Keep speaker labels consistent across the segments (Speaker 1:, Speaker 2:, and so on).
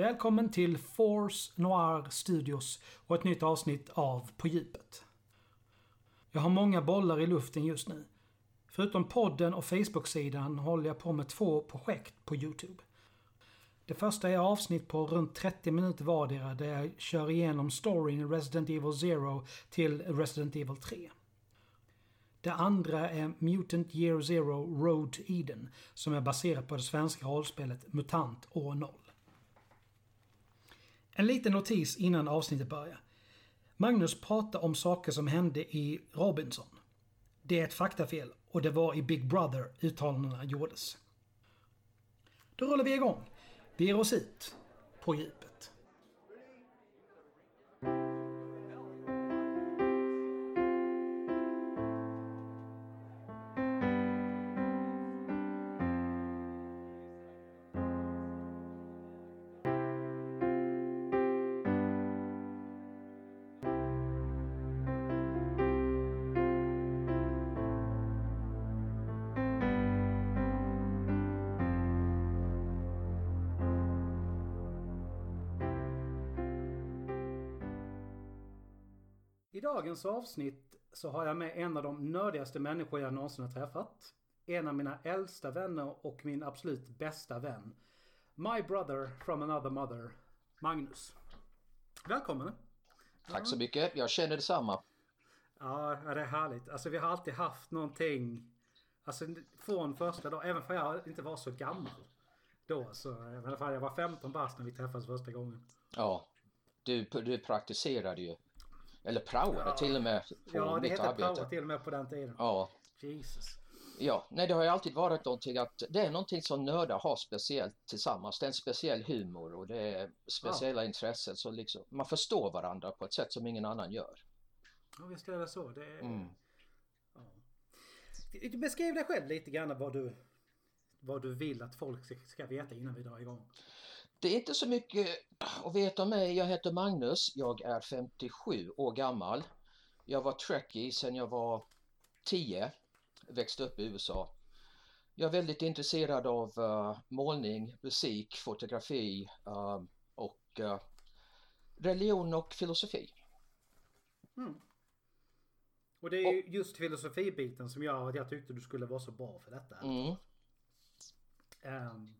Speaker 1: Välkommen till Force Noir Studios och ett nytt avsnitt av På djupet. Jag har många bollar i luften just nu. Förutom podden och Facebook-sidan håller jag på med två projekt på Youtube. Det första är avsnitt på runt 30 minuter vardera där jag kör igenom storyn i Resident Evil 0 till Resident Evil 3. Det andra är Mutant Year Zero Road to Eden som är baserat på det svenska rollspelet MUTANT år 0. En liten notis innan avsnittet börjar. Magnus pratar om saker som hände i Robinson. Det är ett faktafel och det var i Big Brother uttalandena gjordes. Då rullar vi igång. Vi ger oss ut på djupet. Dagens avsnitt så har jag med en av de nördigaste människor jag någonsin har träffat. En av mina äldsta vänner och min absolut bästa vän. My brother from another mother, Magnus. Välkommen!
Speaker 2: Tack så mycket. Jag känner detsamma.
Speaker 1: Ja, det är härligt. Alltså vi har alltid haft någonting. Alltså från första dagen, även för jag inte var så gammal. Då så, jag var 15 bast när vi träffades första gången.
Speaker 2: Ja, du, du praktiserade ju. Eller praoade ja. till och med på
Speaker 1: Ja, det
Speaker 2: mitt
Speaker 1: hette
Speaker 2: arbete.
Speaker 1: prao till och med på den tiden.
Speaker 2: Ja,
Speaker 1: Jesus.
Speaker 2: ja. Nej, det har ju alltid varit någonting att det är någonting som nördar har speciellt tillsammans. Det är en speciell humor och det är speciella intressen. Så liksom, man förstår varandra på ett sätt som ingen annan gör.
Speaker 1: Ja, visst är det så. Det är...
Speaker 2: Mm.
Speaker 1: ja. Du dig själv lite grann vad du, vad du vill att folk ska veta innan vi drar igång.
Speaker 2: Det är inte så mycket att veta om mig. Jag heter Magnus. Jag är 57 år gammal. Jag var trekkie sedan jag var 10. Växte upp i USA. Jag är väldigt intresserad av eh, målning, musik, fotografi eh, och eh, religion och filosofi.
Speaker 1: Och det är ju just filosofibiten som gör att jag tyckte du skulle vara så bra för detta.
Speaker 2: Mm.
Speaker 1: Ehm,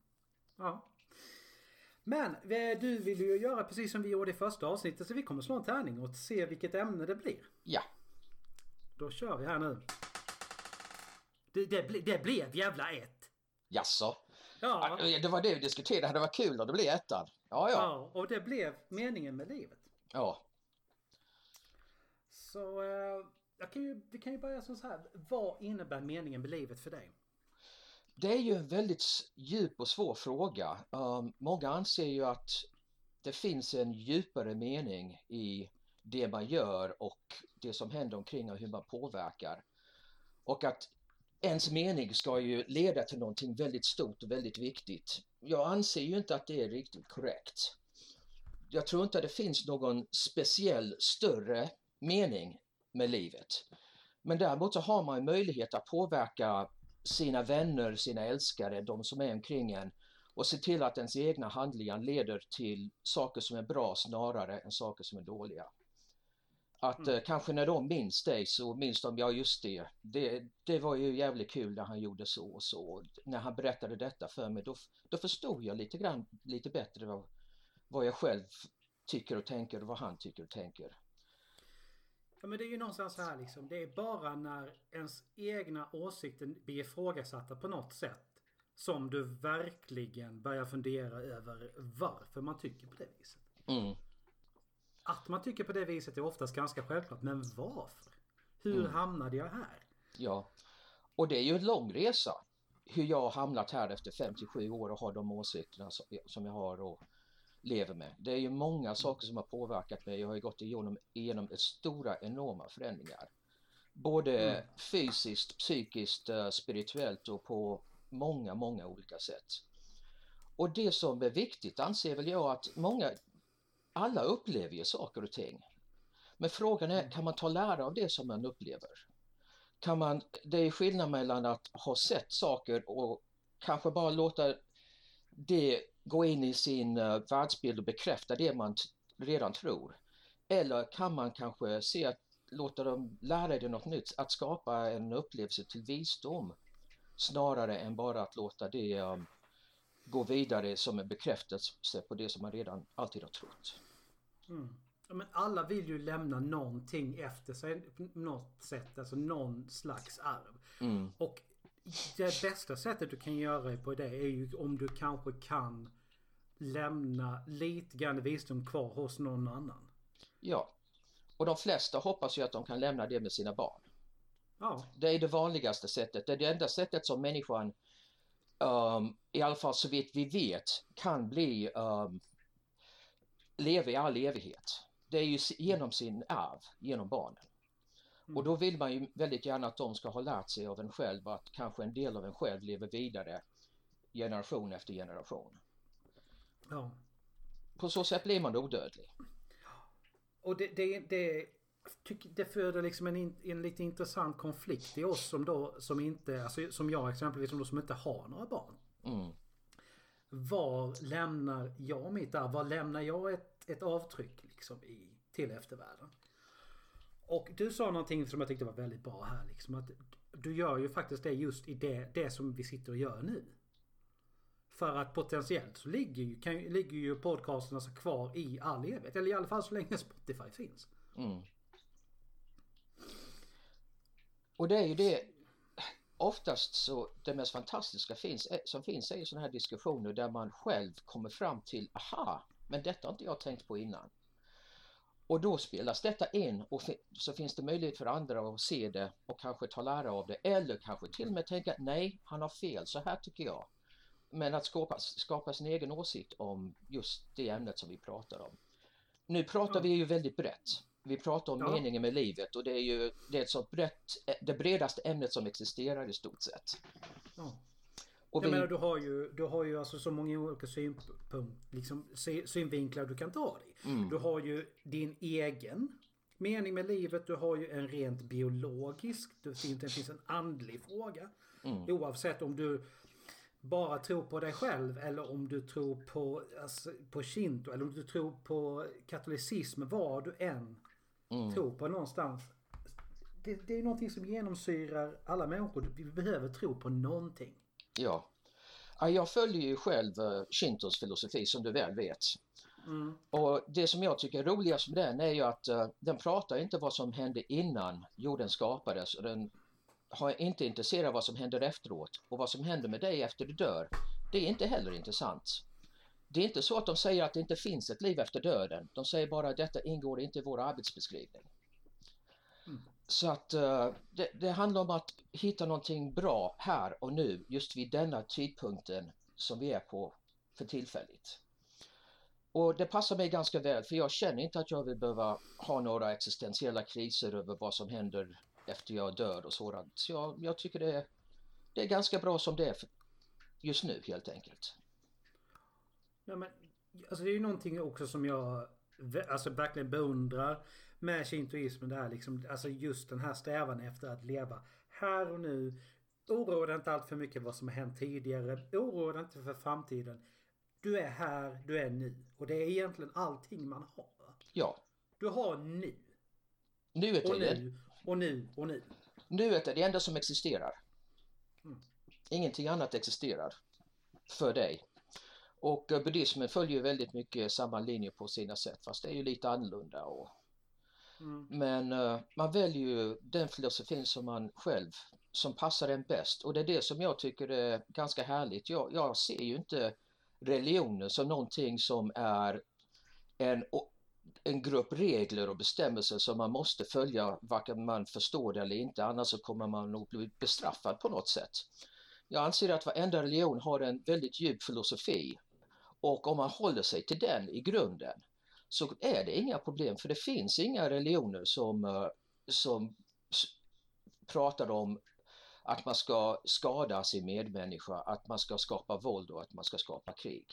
Speaker 1: ja. Men eh, du vill ju göra precis som vi gjorde i första avsnittet så vi kommer slå en tärning och se vilket ämne det blir.
Speaker 2: Ja,
Speaker 1: Då kör vi här nu. Det, det, ble, det blev jävla ett.
Speaker 2: jaså?
Speaker 1: Ja,
Speaker 2: Ja, Det var det vi diskuterade. Det varit kul om det blev ettan. Ja, ja.
Speaker 1: ja, och det blev meningen med livet.
Speaker 2: ja.
Speaker 1: Så eh, jag kan ju, vi kan ju börja som så här. Vad innebär meningen med livet för dig?
Speaker 2: Det är ju en väldigt djup och svår fråga. Um, många anser ju att det finns en djupare mening i det man gör och det som händer omkring och hur man påverkar. Och att ens mening ska ju leda till någonting väldigt stort och väldigt viktigt. Jag anser ju inte att det är riktigt korrekt. Jag tror inte att det finns någon speciell större mening med livet. Men däremot så har man möjlighet att påverka sina vänner, sina älskare, de som är omkring en och se till att ens egna handlingar leder till saker som är bra snarare än saker som är dåliga. Att eh, kanske när de minns dig så minns de, ja just det, det, det var ju jävligt kul när han gjorde så och så. Och När han berättade detta för mig då, då förstod jag lite grann, lite bättre vad, vad jag själv tycker och tänker och vad han tycker och tänker.
Speaker 1: Ja men det är ju någonstans här liksom. Det är bara när ens egna åsikter blir ifrågasatta på något sätt. Som du verkligen börjar fundera över varför man tycker på det viset.
Speaker 2: Mm.
Speaker 1: Att man tycker på det viset är oftast ganska självklart. Men varför? Hur hamnade jag här?
Speaker 2: Ja, och det är ju en lång resa. Hur jag har hamnat här efter 57 år och har de åsikterna som- som jag har och lever med. Det är ju många saker som har påverkat mig. Jag har ju gått igenom, igenom stora enorma förändringar. Både fysiskt, psykiskt, eh, spirituellt och på många, många olika sätt. Och det som är viktigt anser väl jag att många, alla upplever ju saker och ting. Men frågan är, kan man ta lära av det som man upplever? Kan man, det är skillnad mellan att ha sett saker och kanske bara låta det gå in i sin uh, världsbild och bekräfta det man redan tror? Eller kan man kanske se att låta dem lära dig något nytt, att skapa en upplevelse till visdom snarare än bara att låta det um, gå vidare som en bekräftelse på det som man redan alltid har trott.
Speaker 1: Mm. Ja, men alla vill ju lämna någonting efter sig på något sätt, alltså någon slags arv.
Speaker 2: Mm.
Speaker 1: Och det bästa sättet du kan göra på det är ju om du kanske kan lämna lite grann visdom kvar hos någon annan.
Speaker 2: Ja, och de flesta hoppas ju att de kan lämna det med sina barn.
Speaker 1: Ja.
Speaker 2: Det är det vanligaste sättet. Det är det enda sättet som människan, um, i alla fall så vitt vi vet, kan bli um, leva i all evighet. Det är ju genom sin arv, genom barnen. Mm. Och då vill man ju väldigt gärna att de ska ha lärt sig av en själv att kanske en del av en själv lever vidare generation efter generation.
Speaker 1: Ja.
Speaker 2: På så sätt blir man odödlig.
Speaker 1: Och det, det, det, det föder liksom en, en lite intressant konflikt i oss som då som inte, alltså som jag exempelvis som, då, som inte har några barn.
Speaker 2: Mm.
Speaker 1: Var lämnar jag mitt arv? Var lämnar jag ett, ett avtryck liksom i, till eftervärlden? Och du sa någonting som jag tyckte var väldigt bra här liksom att du gör ju faktiskt det just i det, det som vi sitter och gör nu. För att potentiellt så ligger ju, kan, ligger ju podcasten alltså kvar i all evighet. Eller i alla fall så länge Spotify finns.
Speaker 2: Mm. Och det är ju det oftast så det mest fantastiska finns, eh, som finns är ju sådana här diskussioner där man själv kommer fram till aha, men detta har inte jag tänkt på innan. Och då spelas detta in och så finns det möjlighet för andra att se det och kanske ta lära av det eller kanske till och med tänka nej, han har fel, så här tycker jag. Men att skapa, skapa sin egen åsikt om just det ämnet som vi pratar om. Nu pratar vi ju väldigt brett. Vi pratar om ja. meningen med livet och det är ju det är så brett, det bredaste ämnet som existerar i stort sett.
Speaker 1: Ja. Och vi... Jag menar du har ju, du har ju alltså så många olika synpunkt, liksom, synvinklar du kan ta dig. Mm. Du har ju din egen mening med livet. Du har ju en rent biologisk. Det finns, det finns en andlig fråga. Mm. Oavsett om du bara tror på dig själv eller om du tror på, alltså, på shinto eller om du tror på katolicism. Vad du än mm. tror på någonstans. Det, det är någonting som genomsyrar alla människor. Vi behöver tro på någonting.
Speaker 2: Ja. Jag följer ju själv uh, Shintos filosofi som du väl vet.
Speaker 1: Mm.
Speaker 2: Och det som jag tycker är roligast med den är ju att uh, den pratar inte vad som hände innan jorden skapades och den har inte intresserad vad som händer efteråt och vad som händer med dig efter du dör. Det är inte heller intressant. Det är inte så att de säger att det inte finns ett liv efter döden. De säger bara att detta ingår inte i vår arbetsbeskrivning.
Speaker 1: Mm.
Speaker 2: Så att uh, det, det, handlar om att hitta någonting bra här och nu just vid denna tidpunkten som vi är på för tillfället. Och det passar mig ganska väl för jag känner inte att jag vill behöva ha några existentiella kriser över vad som händer efter jag dör och sådant. Så jag, jag tycker det är, det är ganska bra som det är just nu helt enkelt.
Speaker 1: Ja, men, alltså det är ju någonting också som jag alltså, verkligen beundrar med shintoismen. Det här liksom, alltså just den här strävan efter att leva här och nu. Oroa dig inte allt för mycket vad som har hänt tidigare. Oroa dig inte för framtiden. Du är här, du är nu. Och det är egentligen allting man har.
Speaker 2: Ja.
Speaker 1: Du har nu.
Speaker 2: Nuet är det.
Speaker 1: Och nu och nu.
Speaker 2: Nuet är det enda som existerar.
Speaker 1: Mm.
Speaker 2: Ingenting annat existerar för dig. Och uh, buddhismen följer väldigt mycket samma linje på sina sätt fast det är ju lite annorlunda. Och...
Speaker 1: Mm.
Speaker 2: Men uh, man väljer ju den filosofin som man själv, som passar en bäst och det är det som jag tycker är ganska härligt. Jag, jag ser ju inte religionen som någonting som är en en grupp regler och bestämmelser som man måste följa varken man förstår det eller inte annars så kommer man nog bli bestraffad på något sätt. Jag anser att varenda religion har en väldigt djup filosofi och om man håller sig till den i grunden så är det inga problem för det finns inga religioner som, eh, som pratar om att man ska skada sin medmänniska, att man ska skapa våld och att man ska skapa krig.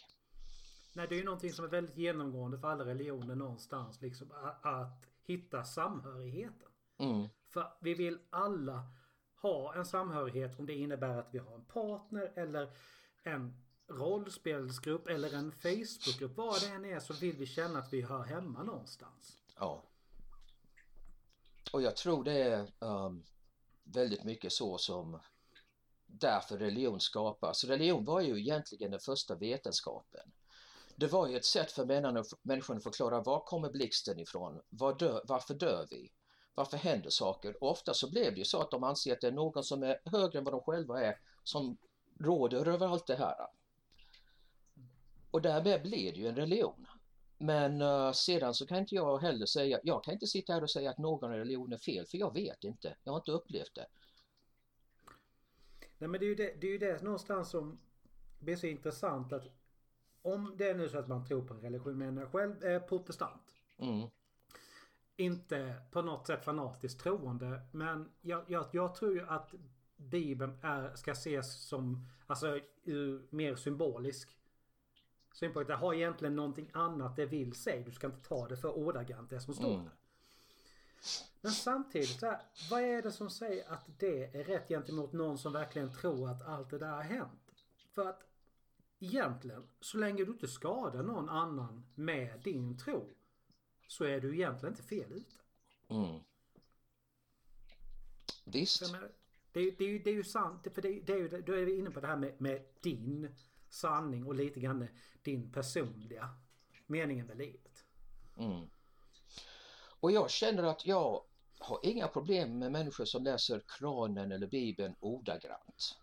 Speaker 1: Nej, det är ju någonting som är väldigt genomgående för alla religioner någonstans. Liksom, att, hitta samhörigheten.
Speaker 2: Mm.
Speaker 1: För vi vill alla ha en samhörighet om det innebär att vi har en partner eller en rollspelsgrupp eller en Facebookgrupp, vad det än är så vill vi känna att vi hör hemma någonstans.
Speaker 2: Ja. Och jag tror det är um, väldigt mycket så som därför religion skapas. Religion var ju egentligen den första vetenskapen. Det var ju ett sätt för människan att förklara var kommer blixten ifrån? Var dö, varför dör vi? Varför händer saker? Och ofta så blev det ju så att de anser att det är någon som är högre än vad de själva är som råder över allt det här. Och därmed blir det ju en religion. Men uh, sedan så kan inte jag heller säga, jag kan inte sitta här och säga att någon religion är fel för jag vet inte, jag har inte upplevt det.
Speaker 1: Nej men det är ju det, det, är ju det någonstans som blir så intressant att om det är nu så att man tror på en religion, men jag själv är protestant.
Speaker 2: Mm.
Speaker 1: Inte på något sätt fanatiskt troende, men jag, jag, jag tror ju att Bibeln är, ska ses som, alltså mer symbolisk synpunkt. Det har egentligen någonting annat det vill säga. Du ska inte ta det för ordagrant det som står mm. där. Men samtidigt, så här, vad är det som säger att det är rätt gentemot någon som verkligen tror att allt det där har hänt? För att egentligen, så länge du inte skadar någon annan med din tro så är du egentligen inte fel ute.
Speaker 2: Mm. Visst.
Speaker 1: Menar, det, det, det, är ju sant, för det, det är ju, då är vi inne på det här med, med din sanning och lite grann din personliga meningen med livet.
Speaker 2: Mm. Och jag känner att jag har inga problem med människor som läser kranen eller bibeln ordagrant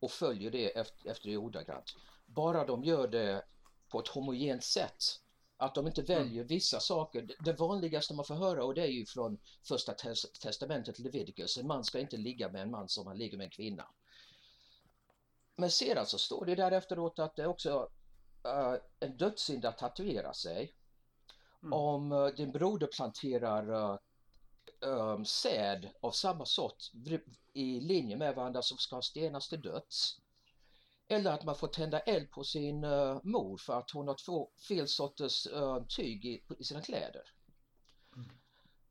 Speaker 2: och följer det efter, efter det ordagrant. Bara de gör det på ett homogent sätt. Att de inte väljer mm. vissa saker. Det vanligaste man får höra och det är ju från första testamentet Leviticus. En man ska inte ligga med en man som han ligger med en kvinna. Men sedan så står det där efteråt att det också uh, en dödssynd att tatuera sig. Mm. Om uh, din broder planterar uh, um, säd av samma sort i linje med varandra som ska stenas till döds. Eller att man får tända eld på sin uh, mor för att hon har två fel sorters uh, tyg i, i, sina kläder. Mm.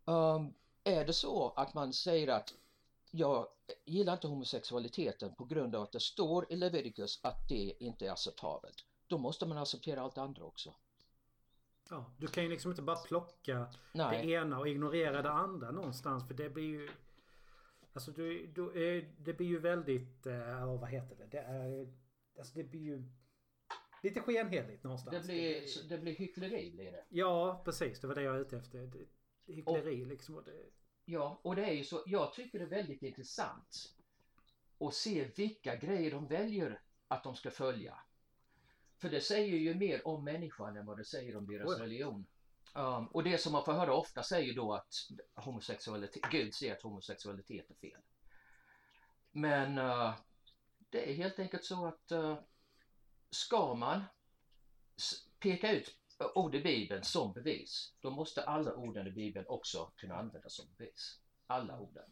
Speaker 2: Um, är det så att man säger att jag gillar inte homosexualiteten på grund av att det står i Leviticus att det inte är acceptabelt. Då måste man acceptera allt andra också.
Speaker 1: Ja, du kan ju liksom inte bara plocka Nej. det ena och ignorera det andra någonstans för det blir ju Alltså du, du, eh, det blir ju väldigt, vad heter det? Det är, alltså det blir ju lite skenheligt någonstans.
Speaker 2: Det blir, det blir, hyckleri blir det.
Speaker 1: Ja, precis. Det var det jag var ute efter. Hyckleri och, liksom. Och det,
Speaker 2: Ja, och det är ju så, jag tycker det är väldigt intressant att se vilka grejer de väljer att de ska följa. För det säger ju mer om människan än vad det säger om deras oh. religion. Um, och det som man får höra ofta säger då att homosexualitet, Gud säger att homosexualitet är fel. Men uh, det är helt enkelt så att uh, ska man peka ut ord i Bibeln som bevis, då måste alla orden i Bibeln också kunna användas som bevis. Alla orden.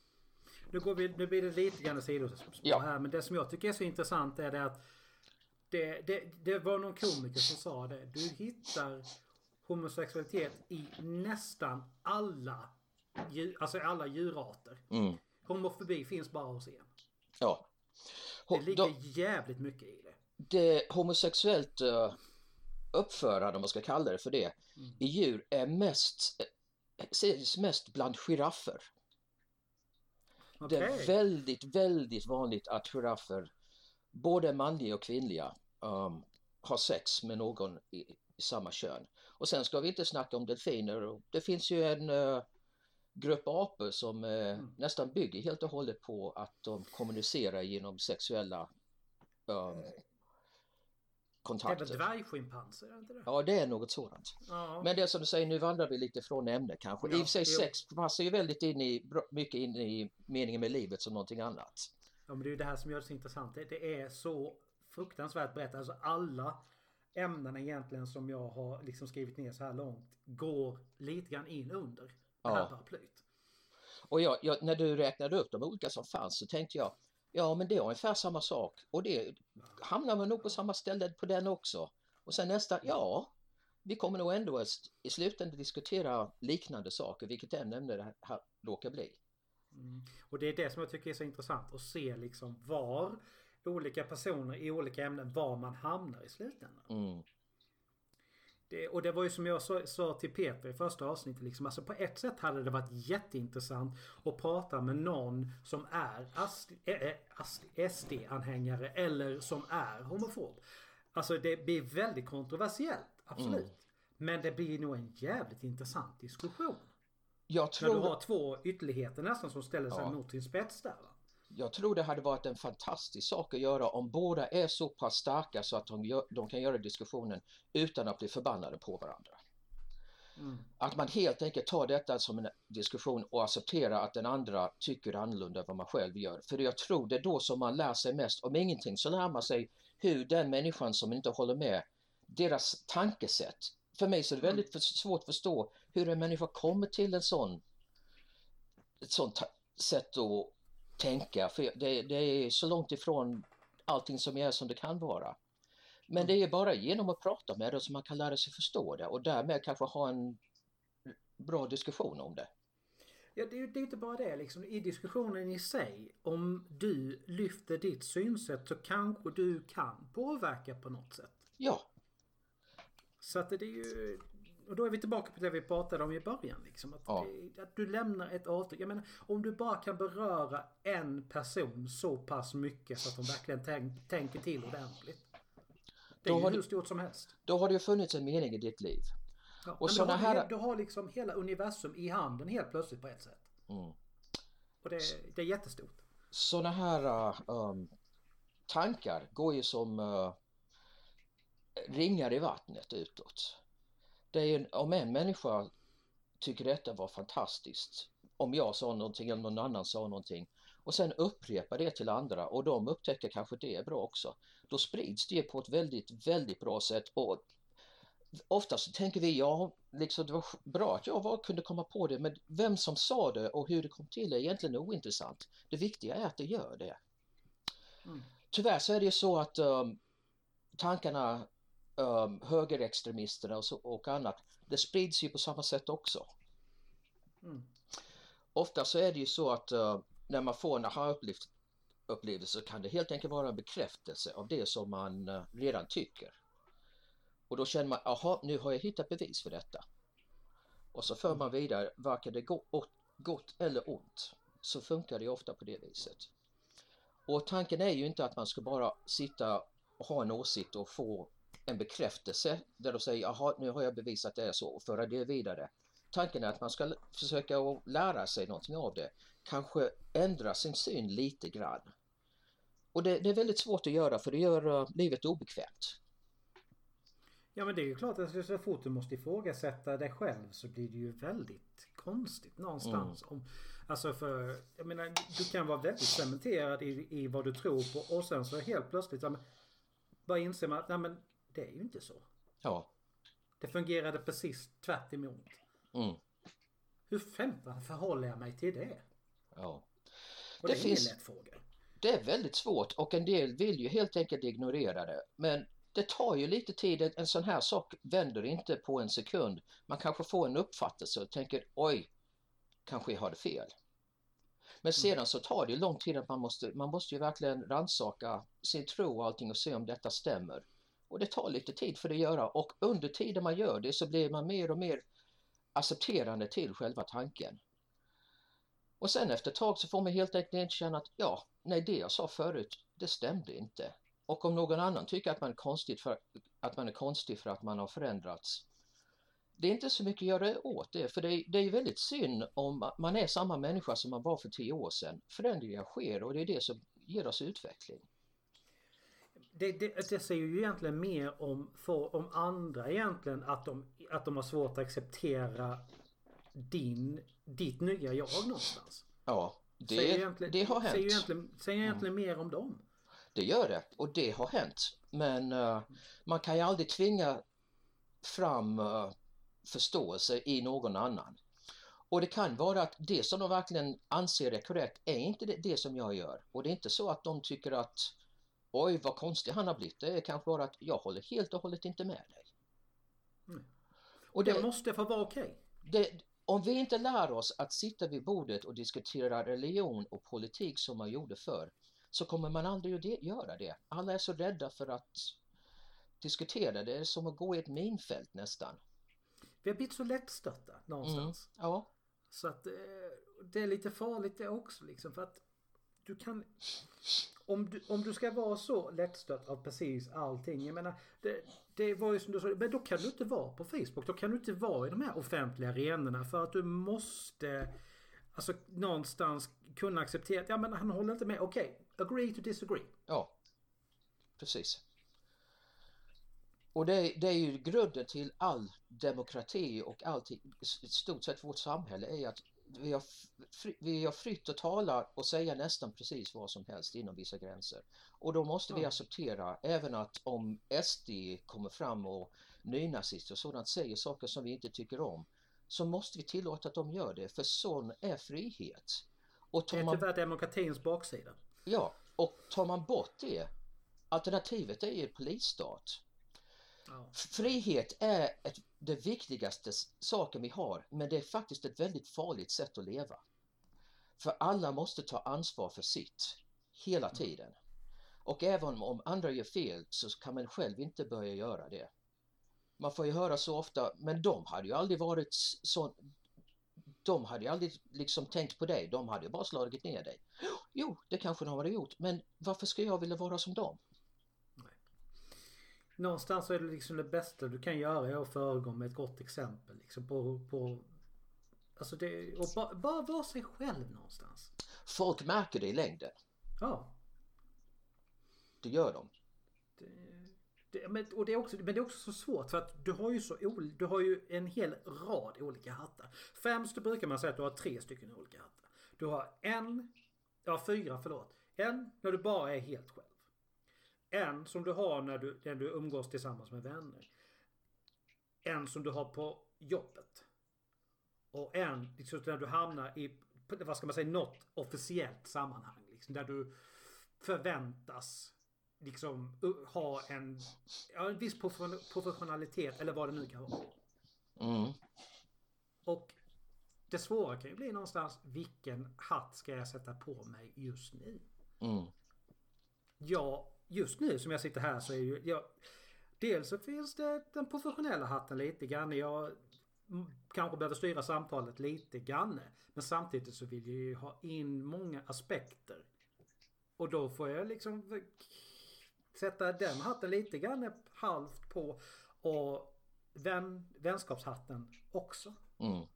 Speaker 1: Nu, går vi, nu blir det lite grann sidospår ja. här, men det som jag tycker är så intressant är det att det, det, det var någon komiker som sa det. Du hittar homosexualitet i nästan alla, djur, alltså alla djurarter.
Speaker 2: Mm.
Speaker 1: Homofobi finns bara hos en.
Speaker 2: Ja.
Speaker 1: Det ligger jävligt mycket i det.
Speaker 2: Det homosexuellt uh, uppförande, om man ska kalla det för det, mm. i djur är mest, ses mest bland giraffer. Okay. Det är väldigt, väldigt vanligt att giraffer, både manliga och kvinnliga, um, har sex med någon i, i, samma kön. Och sen ska vi inte snacka om delfiner. Det finns ju en uh, grupp apor som uh, mm. nästan bygger helt och hållet på att de kommunicerar genom sexuella um, kontakter.
Speaker 1: Det är väl dvärgschimpanser?
Speaker 2: Ja, det är något sådant. Ja. Men det som du säger, nu vandrar vi lite från ämnet kanske. Ja, I och för sig jo. sex passar ju väldigt in i, mycket in i meningen med livet som någonting annat.
Speaker 1: Ja, men det är ju det här som gör det så intressant. Det är så fruktansvärt brett. Alltså alla ämnen egentligen som jag har liksom skrivit ner så här långt går lite grann in under det ja. här paraplyt.
Speaker 2: Och jag, jag, när du räknade upp de olika som fanns så tänkte jag Ja men det är ungefär samma sak och det hamnar man nog på samma ställe på den också. Och sen nästa, ja vi kommer nog ändå i slutändan diskutera liknande saker vilket ämne det här råkar bli.
Speaker 1: Mm. Och det är det som jag tycker är så intressant att se liksom var olika personer i olika ämnen var man hamnar i slutändan.
Speaker 2: Mm.
Speaker 1: Det, och det var ju som jag sa, sa till Peter i första avsnittet. Liksom, alltså på ett sätt hade det varit jätteintressant att prata med någon som är SD-anhängare eller som är homofob. Alltså det blir väldigt kontroversiellt, absolut. Mm. Men det blir nog en jävligt intressant diskussion.
Speaker 2: Jag tror...
Speaker 1: När du har två ytterligheter nästan som ställer sig ja. mot sin spets där. Va?
Speaker 2: Jag tror det hade varit en fantastisk sak att göra om båda är så pass starka så att de, gör, de kan göra diskussionen utan att bli förbannade på varandra. Mm. Att man helt enkelt tar detta som en diskussion och accepterar att den andra tycker annorlunda än vad man själv gör. För jag tror det är då som man lär sig mest. Om ingenting så lär man sig hur den människan som inte håller med, deras tankesätt. För mig så är det väldigt svårt att förstå hur en människa kommer till en sån, ett sånt sätt att tänka. För det, det är så långt ifrån allting som är som det kan vara. Men mm. det är bara genom att prata med det som man kan lära sig förstå det och därmed kanske ha en bra diskussion om det.
Speaker 1: Ja, det är ju inte bara det liksom. I diskussionen i sig, om du lyfter ditt synsätt så kanske du kan påverka på något sätt.
Speaker 2: Ja.
Speaker 1: Så att det är ju... Och då är vi tillbaka på det vi pratade om i början. Liksom, att, ja. det, att du lämnar ett avtryck. Jag menar, om du bara kan beröra en person så pass mycket så att de verkligen tänk, tänker till ordentligt. Det är då ju hur stort som helst.
Speaker 2: Då har det ju funnits en mening i ditt liv.
Speaker 1: Ja, och såna du, har, här... du har liksom hela universum i handen helt plötsligt på ett sätt. Mm. Och det, det är jättestort.
Speaker 2: Sådana här um, tankar går ju som uh, ringar i vattnet utåt. Det är en, om en människa tycker detta var fantastiskt, om jag sa någonting eller någon annan sa någonting och sen upprepar det till andra och de upptäcker kanske det är bra också. Då sprids det på ett väldigt, väldigt bra sätt och oftast tänker vi, ja, liksom det var bra att jag var, kunde komma på det, men vem som sa det och hur det kom till är egentligen ointressant. Det viktiga är att det gör det. Mm. Tyvärr så är det ju så att um, tankarna, um, högerextremisterna och, så, och annat, det sprids ju på samma sätt också. Mm. Ofta så är det ju så att uh, när man får en aha-upplevelse kan det helt enkelt vara en bekräftelse av det som man uh, redan tycker. Och då känner man, aha, nu har jag hittat bevis för detta. Och så för man vidare, varken det gott, gott eller ont, så funkar det ofta på det viset. Och tanken är ju inte att man ska bara sitta och ha en åsikt och få en bekräftelse där de säger, jaha, nu har jag bevisat det är så och föra det vidare. Tanken är att man ska försöka att lära sig någonting av det, kanske ändra sin syn lite grann. Och det, det är väldigt svårt att göra för det gör uh, livet obekvämt.
Speaker 1: Ja men det är ju klart att så fort du måste ifrågasätta dig själv så blir det ju väldigt konstigt någonstans. Mm. Om, alltså för, jag menar, du kan vara väldigt cementerad i, i vad du tror på och sen så helt plötsligt ja, men, bara inser man att nej, men, det är ju inte så.
Speaker 2: Ja.
Speaker 1: Det fungerade precis tvärt emot.
Speaker 2: Mm.
Speaker 1: Hur femton förhåller jag mig till det?
Speaker 2: Ja.
Speaker 1: Och det, det är finns... ingen lätt fråga.
Speaker 2: Det är väldigt svårt och en del vill ju helt enkelt ignorera det. Men det tar ju lite tid, en sån här sak vänder inte på en sekund. Man kanske får en uppfattelse och tänker oj, kanske jag hade fel. Men mm. sedan så tar det lång tid att man måste, man måste ju verkligen ransaka sin tro och allting och se om detta stämmer. Och det tar lite tid för det att göra och under tiden man gör det så blir man mer och mer accepterande till själva tanken. Och sen efter ett tag så får man helt enkelt känna att ja, nej det jag sa förut, det stämde inte. Och om någon annan tycker att man är konstig för att man är konstig för att man har förändrats. Det är inte så mycket att göra åt det, för det är, det är väldigt synd om man är samma människa som man var för tio år sedan. Förändringar sker och det är det som ger oss utveckling.
Speaker 1: Det, det, det säger ju egentligen mer om, för, om andra egentligen att de, att de har svårt att acceptera din, ditt nya jag någonstans.
Speaker 2: Ja, det, det har hänt.
Speaker 1: Säger egentligen, säger egentligen mm. mer om dem.
Speaker 2: Det gör det och det har hänt. Men uh, man kan ju aldrig tvinga fram uh, förståelse i någon annan. Och det kan vara att det som de verkligen anser är korrekt är inte det, det, som jag gör. Och det är inte så att de tycker att oj vad konstig han har blivit. Det är kanske bara att jag håller helt och hållet inte med dig.
Speaker 1: Mm. Och det, det, måste få vara okej.
Speaker 2: Okay. Om vi inte lär oss att sitta vid bordet och diskutera religion och politik som man gjorde förr så kommer man aldrig att göra det. Alla är så rädda för att diskutera. Det är som att gå i ett minfält nästan.
Speaker 1: Vi har blivit så lättstötta någonstans.
Speaker 2: Mm, ja.
Speaker 1: Så att eh, det är lite farligt det också liksom för att du kan om du, om du ska vara så lättstött av precis allting. Jag menar, det, det var ju som du sa, men då kan du inte vara på Facebook. Då kan du inte vara i de här offentliga arenorna för att du måste Alltså någonstans kunna acceptera att ja men han håller inte med. Okej, okay, agree to disagree.
Speaker 2: Ja, precis. Och det, det, är ju grunden till all demokrati och allting, i stort sett vårt samhälle är att vi har, vi har fritt att tala och säga nästan precis vad som helst inom vissa gränser. Och då måste vi acceptera även att om SD kommer fram och nynazister och sådant säger saker som vi inte tycker om så måste vi tillåta att de gör det för sån är frihet.
Speaker 1: Och tar det är tyvärr man... demokratins baksida.
Speaker 2: Ja, och tar man bort det alternativet är ju polisstat. Ja. Frihet är ett det viktigaste saken vi har men det är faktiskt ett väldigt farligt sätt att leva. För alla måste ta ansvar för sitt hela mm. tiden. Och även om andra gör fel så kan man själv inte börja göra det. Man får ju höra så ofta, men de hade ju aldrig varit så de hade ju aldrig liksom tänkt på dig, de hade ju bara slagit ner dig. Jo, det kanske de hade gjort, men varför ska jag vilja vara som dem?
Speaker 1: Någonstans så är det liksom det bästa du kan göra är att föregå med ett gott exempel. Liksom på, på, alltså det, och bara, bara vara sig själv någonstans.
Speaker 2: Folk märker det i längden.
Speaker 1: Ja.
Speaker 2: Det gör de.
Speaker 1: Det, det, men, och det är också, men det är också så svårt för att du har ju så du har ju en hel rad olika hattar. Främst brukar man säga att du har tre stycken olika hattar. Du har en, ja fyra förlåt. En när du bara är helt själv. En som du har när du, när du umgås tillsammans med vänner. En som du har på jobbet. Och en liksom, när du hamnar i, vad ska man säga, något officiellt sammanhang. Liksom, där du förväntas liksom ha en, ja, en viss professionalitet eller vad det nu kan vara.
Speaker 2: Mm.
Speaker 1: Och det svåra kan ju bli någonstans vilken hatt ska jag sätta på mig just nu?
Speaker 2: Mm.
Speaker 1: Jag just nu som jag sitter här så är ju jag, Dels så finns det den professionella hatten lite grann. Jag kanske behöver styra samtalet lite grann. Men samtidigt så vill jag ju ha in många aspekter. Och då får jag liksom sätta den hatten lite grann halvt på och vän, vänskapshatten också.
Speaker 2: Mm.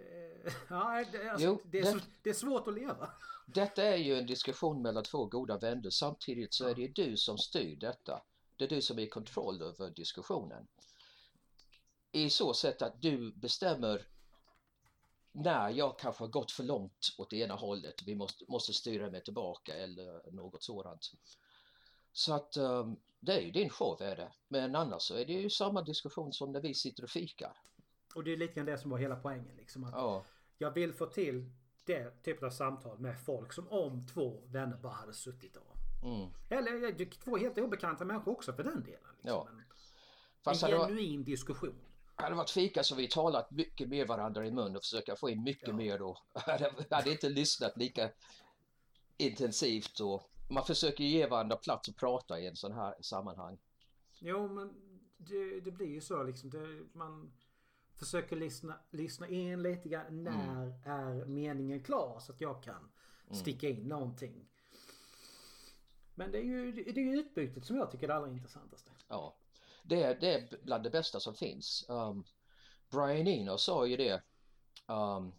Speaker 1: Det, ja, det, alltså, jo, det, är så, det är svårt att leva.
Speaker 2: Detta är ju en diskussion mellan två goda vänner. Samtidigt så är det du som styr detta. Det är du som är i kontroll över diskussionen. I så sätt att du bestämmer när jag kanske har gått för långt åt det ena hållet. Vi måste, måste styra mig tillbaka eller något sådant. Så att um, det är ju din show är det. Men annars så är det ju samma diskussion som när vi sitter och fikar.
Speaker 1: Och det är lite grann det som var hela poängen. Liksom, att
Speaker 2: ja.
Speaker 1: Jag vill få till det typen av samtal med folk som om två vänner bara hade suttit och...
Speaker 2: Mm.
Speaker 1: Eller två helt obekanta människor också för den delen. Liksom.
Speaker 2: Ja.
Speaker 1: En, Fast en genuin var, diskussion.
Speaker 2: Hade det varit fika så vi talat mycket med varandra i mun och försöka få in mycket ja. mer och hade inte lyssnat lika intensivt och man försöker ge varandra plats att prata i en sån här sammanhang.
Speaker 1: Jo men det, det blir ju så liksom. Det, man försöker lyssna, lyssna in lite grann. När mm. är meningen klar? Så att jag kan mm. sticka in någonting. Men det är ju det är utbytet som jag tycker är det allra intressantaste.
Speaker 2: Ja, det är, det är bland det bästa som finns. Um, Brian Eno sa ju det um,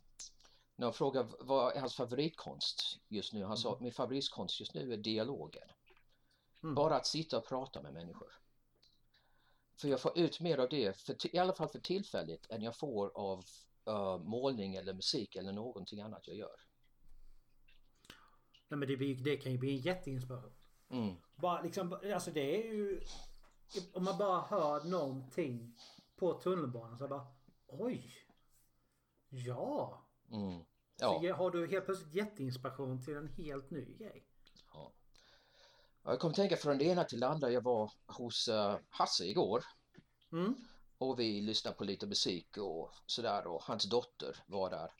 Speaker 2: när jag frågade vad är hans favoritkonst just nu. Han sa mm. min favoritkonst just nu är dialogen. Mm. Bara att sitta och prata med människor. För jag får ut mer av det, för, i alla fall för tillfället, än jag får av uh, målning eller musik eller någonting annat jag gör.
Speaker 1: Ja, men det, blir, det kan ju bli en jätteinspiration.
Speaker 2: Mm.
Speaker 1: Bara liksom, alltså det är ju... Om man bara hör någonting på tunnelbanan så bara Oj! Ja!
Speaker 2: Mm. Ja.
Speaker 1: Så har du helt plötsligt jätteinspiration till en helt ny grej.
Speaker 2: Jag kommer tänka från det ena till det andra. Jag var hos uh, Hasse igår.
Speaker 1: Mm.
Speaker 2: Och vi lyssnade på lite musik och sådär och hans dotter var där.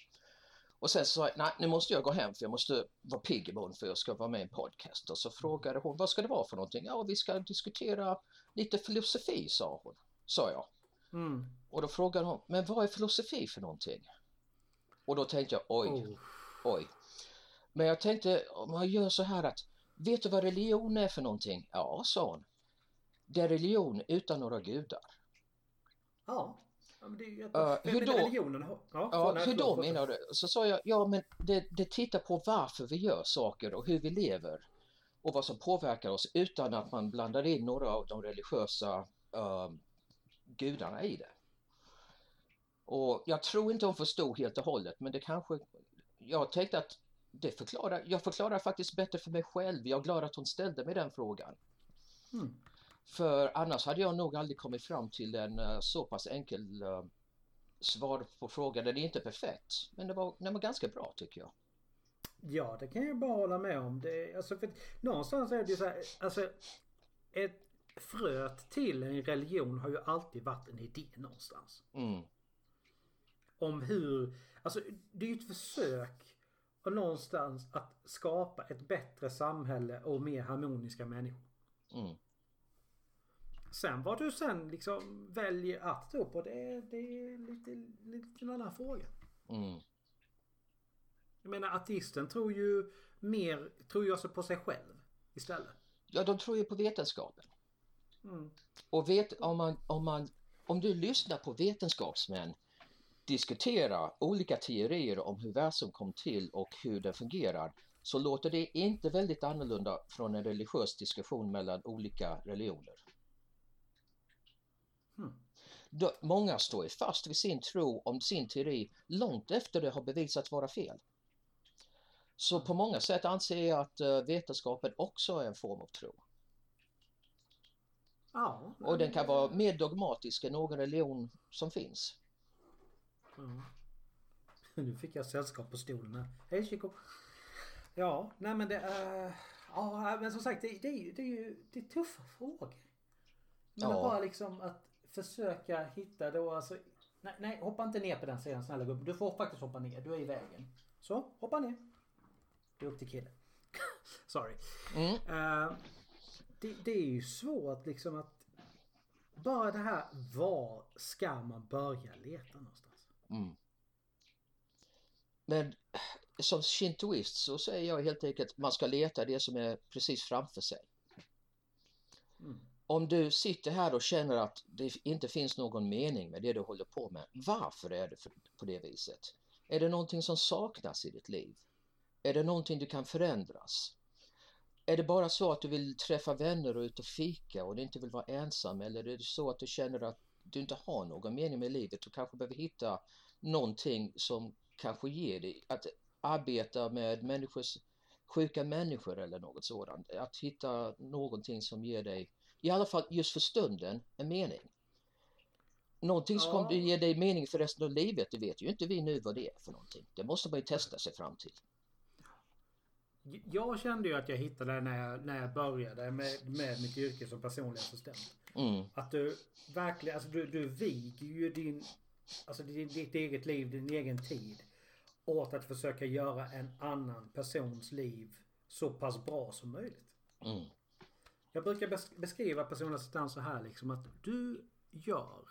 Speaker 2: Och sen sa jag, nej nu måste jag gå hem för jag måste vara pigg imorgon för jag ska vara med i en podcast. Och så frågade hon, vad ska det vara för någonting? Ja, vi ska diskutera lite filosofi, sa hon, sa jag.
Speaker 1: Mm.
Speaker 2: Och då frågade hon, men vad är filosofi för någonting? Och då tänkte jag, oj,
Speaker 1: Oh.
Speaker 2: oj. Men jag tänkte, om man gör så här att, vet du vad religion är för någonting? Ja, sa hon. Det är religion utan några gudar.
Speaker 1: Ja. Ja, men det är ju men,
Speaker 2: hur då?
Speaker 1: religionen har... Ja,
Speaker 2: Ja, hur då menar du? Så sa jag, ja men det, det tittar på varför vi gör saker och hur vi lever och vad som påverkar oss utan att man blandar in några av de religiösa eh, gudarna i det. Och jag tror inte hon förstod helt och hållet men det kanske, jag tänkte att det förklarar, jag förklarar faktiskt bättre för mig själv. Jag är glad att hon ställde mig den frågan.
Speaker 1: Mm.
Speaker 2: För annars hade jag nog aldrig kommit fram till en eh, så pass enkel eh, svar på frågan. Den är inte perfekt, men det var, den var ganska bra tycker jag.
Speaker 1: Ja, det kan jag bara hålla med om. Det, alltså, för, någonstans är det ju så här, alltså ett fröet till en religion har ju alltid varit en idé någonstans.
Speaker 2: Mm,
Speaker 1: Om hur, alltså det är ju ett försök och någonstans att skapa ett bättre samhälle och mer harmoniska människor.
Speaker 2: mm,
Speaker 1: Sen vad du sen liksom väljer att tro på det, det är lite, lite en annan fråga.
Speaker 2: mm,
Speaker 1: Jag menar ateisten tror ju mer, tror ju alltså på sig själv istället.
Speaker 2: Ja, de tror ju på vetenskapen.
Speaker 1: Mm.
Speaker 2: Och vet, om, man, om, man, om du lyssnar på vetenskapsmän diskutera olika teorier om hur världen kom till och hur det fungerar så låter det inte väldigt annorlunda från en religiös diskussion mellan olika religioner.
Speaker 1: Hmm.
Speaker 2: Då- Många står ju fast vid sin tro om sin teori långt efter det har bevisats vara fel. Så på många sätt anser jag att eh, vetenskapen också är en form av tro.
Speaker 1: Ja.
Speaker 2: Och den kan vara mer dogmatisk än någon religion som finns.
Speaker 1: Nu fick jag sällskap på stolen här. Hej Chico. Ja, nej men det är... Ja, men som sagt det, det, är, ju, det är ju det är tuffa frågor. Men
Speaker 2: Ja.
Speaker 1: bara liksom att försöka hitta då alltså... Nej, nej, hoppa inte ner på den sidan snälla gubben. Du får faktiskt hoppa ner. Du är i vägen. Så, hoppa ner. Det är upp till killen. Sorry.
Speaker 2: Mm.
Speaker 1: Eh, det, det är ju svårt liksom att... Bara det här, var ska man börja leta någonstans?
Speaker 2: Mm. Men som shintoist så säger jag helt enkelt att man ska leta det som är precis framför sig.
Speaker 1: Mm.
Speaker 2: Om du sitter här och känner att det inte finns någon mening med det du håller på med, varför är det på det viset? Är det någonting som saknas i ditt liv? Är det någonting du kan förändras? Är det bara så att du vill träffa vänner och ut och fika och du inte vill vara ensam eller är det så att du känner att du inte har någon mening med livet och kanske behöver hitta någonting som kanske ger dig att arbeta med människors, sjuka människor eller något sådant. Att hitta någonting som ger dig, i alla fall just för stunden, en mening. Någonting som
Speaker 1: Ja.
Speaker 2: kommer ge dig mening för resten av livet, det vet ju inte vi nu vad det är för någonting. Det måste man ju testa sig fram till.
Speaker 1: Jag kände ju att jag hittade det när jag, när jag började med, med mitt yrke som personlig assistent.
Speaker 2: Mm,
Speaker 1: Att du verkligen, alltså du, du viger ju din, alltså ditt, ditt eget liv, din egen tid åt att försöka göra en annan persons liv så pass bra som möjligt.
Speaker 2: mm,
Speaker 1: Jag brukar bes- beskriva personlig assistans så här liksom att du gör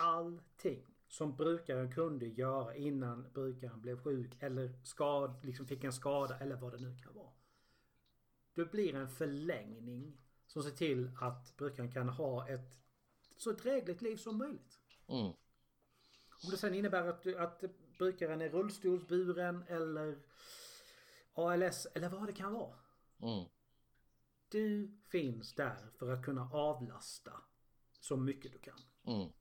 Speaker 1: allting som brukaren kunde göra innan brukaren blev sjuk eller skad, liksom fick en skada eller vad det nu kan vara. Du blir en förlängning som ser till att brukaren kan ha ett så drägligt liv som möjligt.
Speaker 2: mm,
Speaker 1: Om det sen innebär att, att brukaren är rullstolsburen eller ALS eller vad det kan vara.
Speaker 2: mm,
Speaker 1: Du finns där för att kunna avlasta så mycket du kan.
Speaker 2: mm,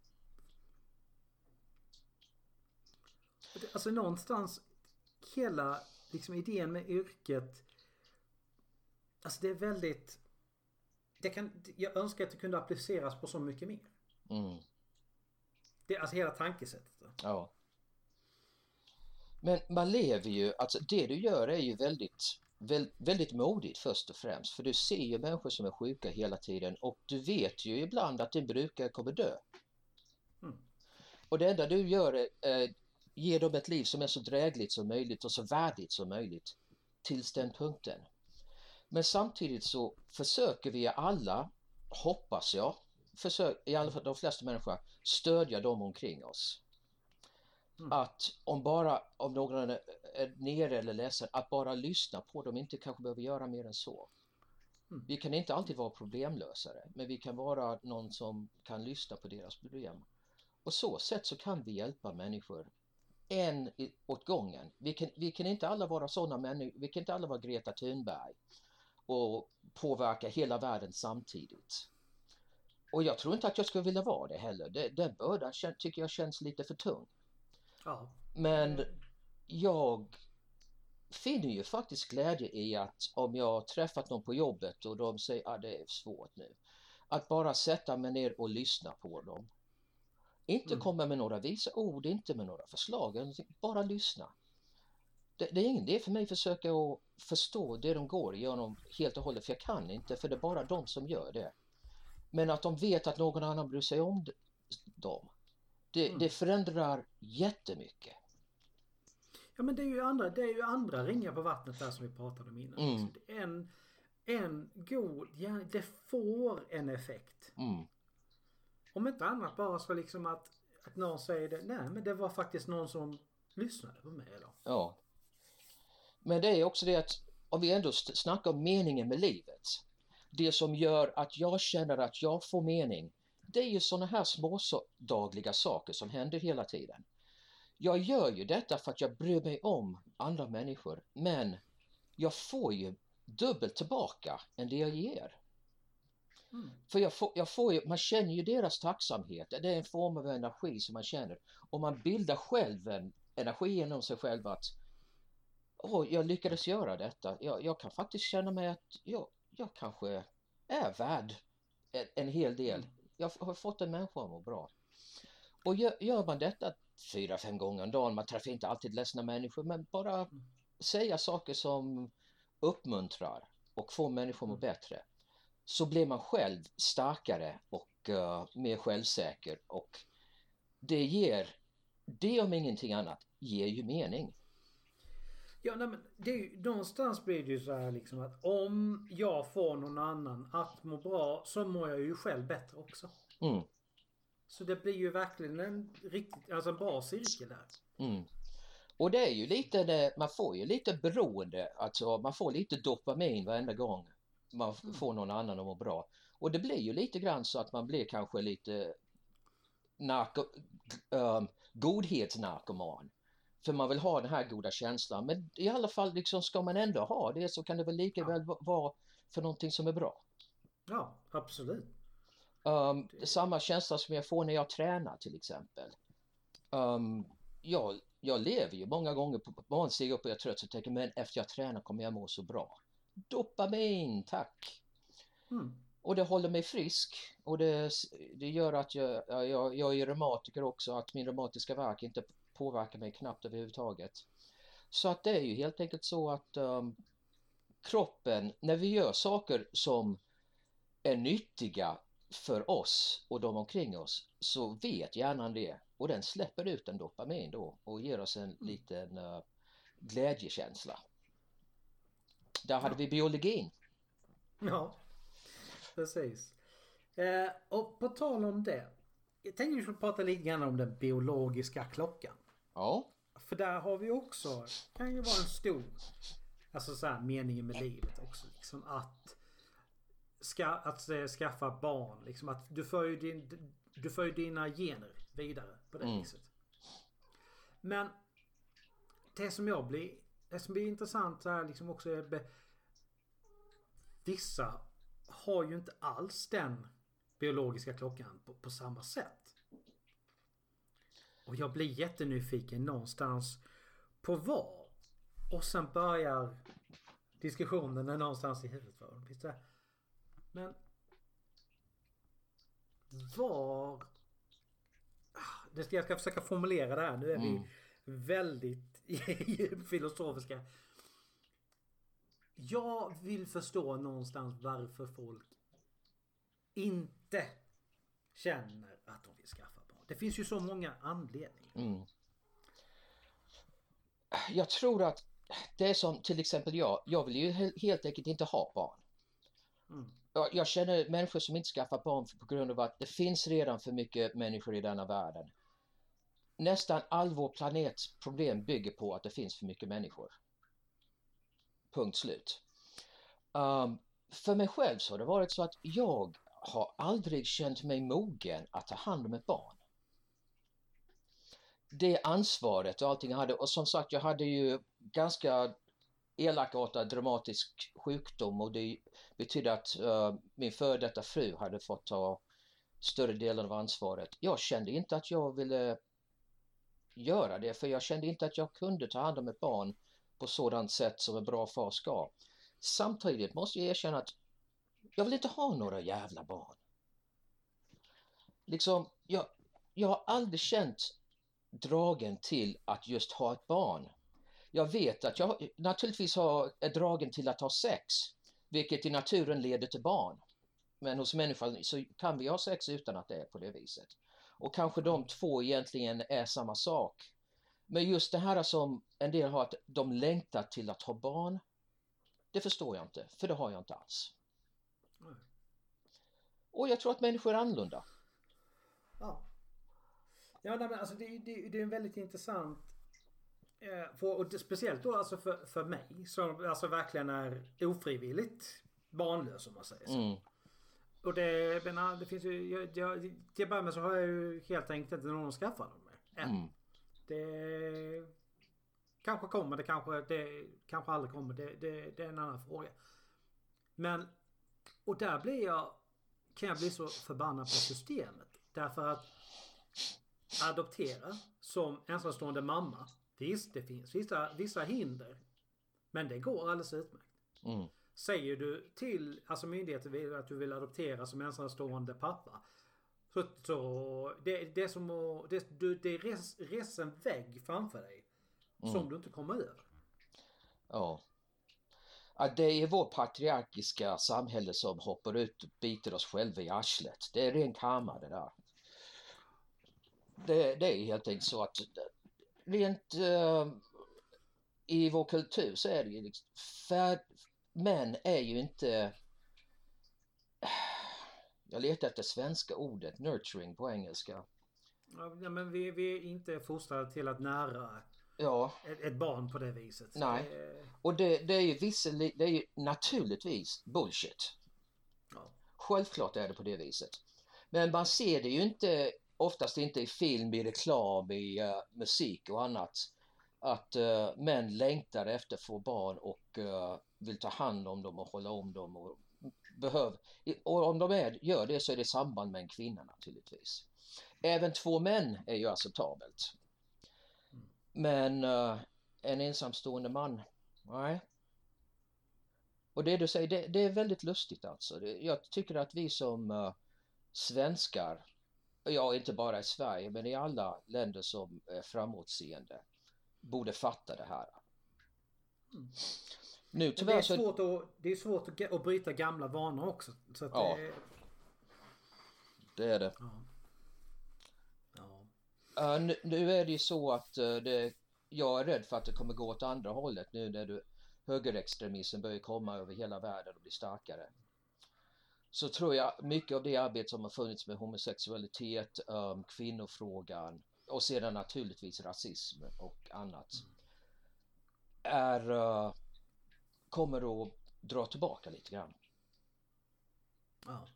Speaker 1: Alltså någonstans hela liksom idén med yrket. Alltså det är väldigt. Det kan, jag önskar att det kunde appliceras på så mycket mer.
Speaker 2: mm.
Speaker 1: Det, alltså hela tankesättet.
Speaker 2: Ja. Men man lever ju, alltså det du gör är ju väldigt, väl, väldigt modigt först och främst. För du ser ju människor som är sjuka hela tiden och du vet ju ibland att din brukare kommer dö.
Speaker 1: Mm.
Speaker 2: Och det enda du gör är, eh, ge dem ett liv som är så drägligt som möjligt och så värdigt som möjligt tills den punkten. Men samtidigt så försöker vi alla, hoppas jag, försök, i alla fall de flesta människor, stödja dem omkring oss. Mm. Att om bara om någon är nere eller ledsen, att bara lyssna på dem, inte kanske behöver göra mer än så. Mm. Vi kan inte alltid vara problemlösare, men vi kan vara någon som kan lyssna på deras problem. På så sätt så kan vi hjälpa människor en åt gången. Vi kan, vi kan inte alla vara sådana människor, vi kan inte alla vara Greta Thunberg och påverka hela världen samtidigt. Och jag tror inte att jag skulle vilja vara det heller. Det, den bördan tycker jag känns lite för tung. Ja. Men jag finner ju faktiskt glädje i att om jag träffat någon på jobbet och de säger att ah, det är svårt nu. Att bara sätta mig ner och lyssna på dem. Inte mm. komma med några visa ord, inte med några förslag, bara lyssna. Det, det är ingen idé för mig att försöka att förstå det de går igenom helt och hållet, för jag kan inte, för det är bara de som gör det. Men att de vet att någon annan bryr sig om dem, det, mm. det förändrar jättemycket.
Speaker 1: Ja men det är ju andra, det är ju andra ringar på vattnet där som vi pratade om innan. Mm. En, en god, ja, det får en effekt. Mm. Om inte annat bara så liksom att, att någon säger det, nej men det var faktiskt någon som lyssnade på mig idag.
Speaker 2: Ja. Men det är också det att om vi ändå snackar om meningen med livet. Det som gör att jag känner att jag får mening. Det är ju sådana här små dagliga saker som händer hela tiden. Jag gör ju detta för att jag bryr mig om andra människor men jag får ju dubbelt tillbaka än det jag ger. Mm. För jag får, jag får ju, man känner ju deras tacksamhet, det är en form av energi som man känner. Och man bildar själv en energi inom sig själv att Åh, jag lyckades göra detta. Jag, jag kan faktiskt känna mig att jag, jag kanske är värd en, en hel del. Mm. Jag har fått en människa att må bra. Och gör, gör man detta fyra, fem gånger om dagen, man träffar inte alltid ledsna människor, men bara mm. säga saker som uppmuntrar och får människor att må mm. bättre så blir man själv starkare och uh, mer självsäker och det ger, det om ingenting annat, ger ju mening.
Speaker 1: Ja, nej, men det är ju, någonstans blir det ju så här liksom att om jag får någon annan att må bra så mår jag ju själv bättre också. Mm. Så det blir ju verkligen en riktigt, alltså en bra cirkel där.
Speaker 2: Mm. Och det är ju lite man får ju lite beroende, alltså man får lite dopamin varenda gång man mm. får någon annan att må bra. Och det blir ju lite grann så att man blir kanske lite narko, um, godhetsnarkoman. För man vill ha den här goda känslan. Men i alla fall liksom ska man ändå ha det så kan det väl lika väl vara för någonting som är bra.
Speaker 1: Ja, absolut.
Speaker 2: Um, samma känsla som jag får när jag tränar till exempel. Um, jag, jag lever ju många gånger på morgonen, stiger upp och jag är trött så tänker men efter jag tränar kommer jag må så bra dopamin, tack. Mm. Och det håller mig frisk och det, det gör att jag, jag, jag är reumatiker också, att min reumatiska verk inte påverkar mig knappt överhuvudtaget. Så att det är ju helt enkelt så att um, kroppen, när vi gör saker som är nyttiga för oss och de omkring oss så vet hjärnan det och den släpper ut en dopamin då och ger oss en mm. liten uh, glädjekänsla. Där hade vi biologin.
Speaker 1: Ja, precis. Eh, och på tal om det. Jag tänkte vi skulle prata lite grann om den biologiska klockan.
Speaker 2: Ja.
Speaker 1: För där har vi också, kan ju vara en stor, alltså så här meningen med livet också. Liksom att, ska, att äh, skaffa barn. Liksom att du för ju, din, du för dina gener vidare på det mm. viset. Men det som jag blir det som blir intressant här liksom också är vissa har ju inte alls den biologiska klockan på, på samma sätt. Och jag blir jättenyfiken någonstans på vad. Och sen börjar diskussionen någonstans i huvudet för. Men var... Ah, jag ska försöka formulera det här. Nu är mm. vi väldigt filosofiska. Jag vill förstå någonstans varför folk inte känner att de vill skaffa barn. Det finns ju så många anledningar. Mm.
Speaker 2: jag tror att det är som till exempel jag, jag vill ju helt enkelt inte ha barn. Mm. Jag, känner människor som inte skaffar barn på grund av att det finns redan för mycket människor i denna världen. Nästan all vår planets problem bygger på att det finns för mycket människor. Punkt slut. Um, för mig själv så har det varit så att jag har aldrig känt mig mogen att ta hand om ett barn. Det ansvaret och allting jag hade och som sagt jag hade ju ganska elakartad dramatisk sjukdom och det betydde att uh, min före detta fru hade fått ta större delen av ansvaret. Jag kände inte att jag ville göra det för jag kände inte att jag kunde ta hand om ett barn på sådant sätt som en bra far ska. Samtidigt måste jag erkänna att jag vill inte ha några jävla barn. Liksom, jag, jag har aldrig känt dragen till att just ha ett barn. Jag vet att jag naturligtvis har, är dragen till att ha sex, vilket i naturen leder till barn. Men hos människan så kan vi ha sex utan att det är på det viset. Och kanske de två egentligen är samma sak. Men just det här som en del har, att de längtar till att ha barn, det förstår jag inte, för det har jag inte alls. Och jag tror att människor är annorlunda.
Speaker 1: Ja. Ja, men alltså det, det, det är en väldigt intressant eh, för, och speciellt då alltså för, för mig som alltså verkligen är ofrivilligt barnlös om man säger så. Mm. Och det, men, det finns ju, jag, jag, till att börja med så har jag ju helt enkelt inte någon att skaffa dem med. Än. Mm. Det kanske kommer, det kanske, det kanske aldrig kommer. Det, det, det är en annan fråga. Men, och där blir jag, kan jag bli så förbannad på systemet. Därför att adoptera som ensamstående mamma. Visst, det finns vissa, vissa hinder. Men det går alldeles utmärkt. Mm. Säger du till alltså myndigheter att du vill adoptera som ensamstående pappa. Så, så det, det är som att, det, du, det res, res en vägg framför dig. Mm. Som du inte kommer över.
Speaker 2: Ja. ja. Det är vårt patriarkiska samhälle som hoppar ut och biter oss själva i arslet. Det är ren karma det där. Det, det är helt enkelt så att rent uh, i vår kultur så är det ju liksom, för män är ju inte jag letar efter svenska ordet nurturing på engelska.
Speaker 1: Ja men vi, vi är inte fostrade till att nära
Speaker 2: ja.
Speaker 1: ett, ett barn på det viset.
Speaker 2: Nej. Det... Och det, det är ju visserligen, det är ju naturligtvis bullshit. Ja. Självklart är det på det viset. Men man ser det ju inte oftast inte i film, i reklam, i uh, musik och annat att uh, män längtar efter att få barn och uh, vill ta hand om dem och hålla om dem och behöver. Och om de är, gör det så är det i samband med en kvinna naturligtvis. Även två män är ju acceptabelt. Men uh, en ensamstående man, nej. Och det du säger, det, det är väldigt lustigt alltså. Det, jag tycker att vi som uh, svenskar ja inte bara i Sverige men i alla länder som är framåtseende borde fatta det här.
Speaker 1: Mm. Nu tyvärr det är svårt, så... att, det är svårt att, att bryta gamla vanor också. Så att
Speaker 2: ja.
Speaker 1: det...
Speaker 2: det är det. Ja. Ja. Uh, nu, nu, är det ju så att uh, det, jag är rädd för att det kommer gå åt andra hållet nu när du, högerextremismen börjar komma över hela världen och bli starkare så tror jag mycket av det arbete som har funnits med homosexualitet, um, kvinnofrågan och sedan naturligtvis rasism och annat är, uh, kommer att dra tillbaka lite grann. Ja.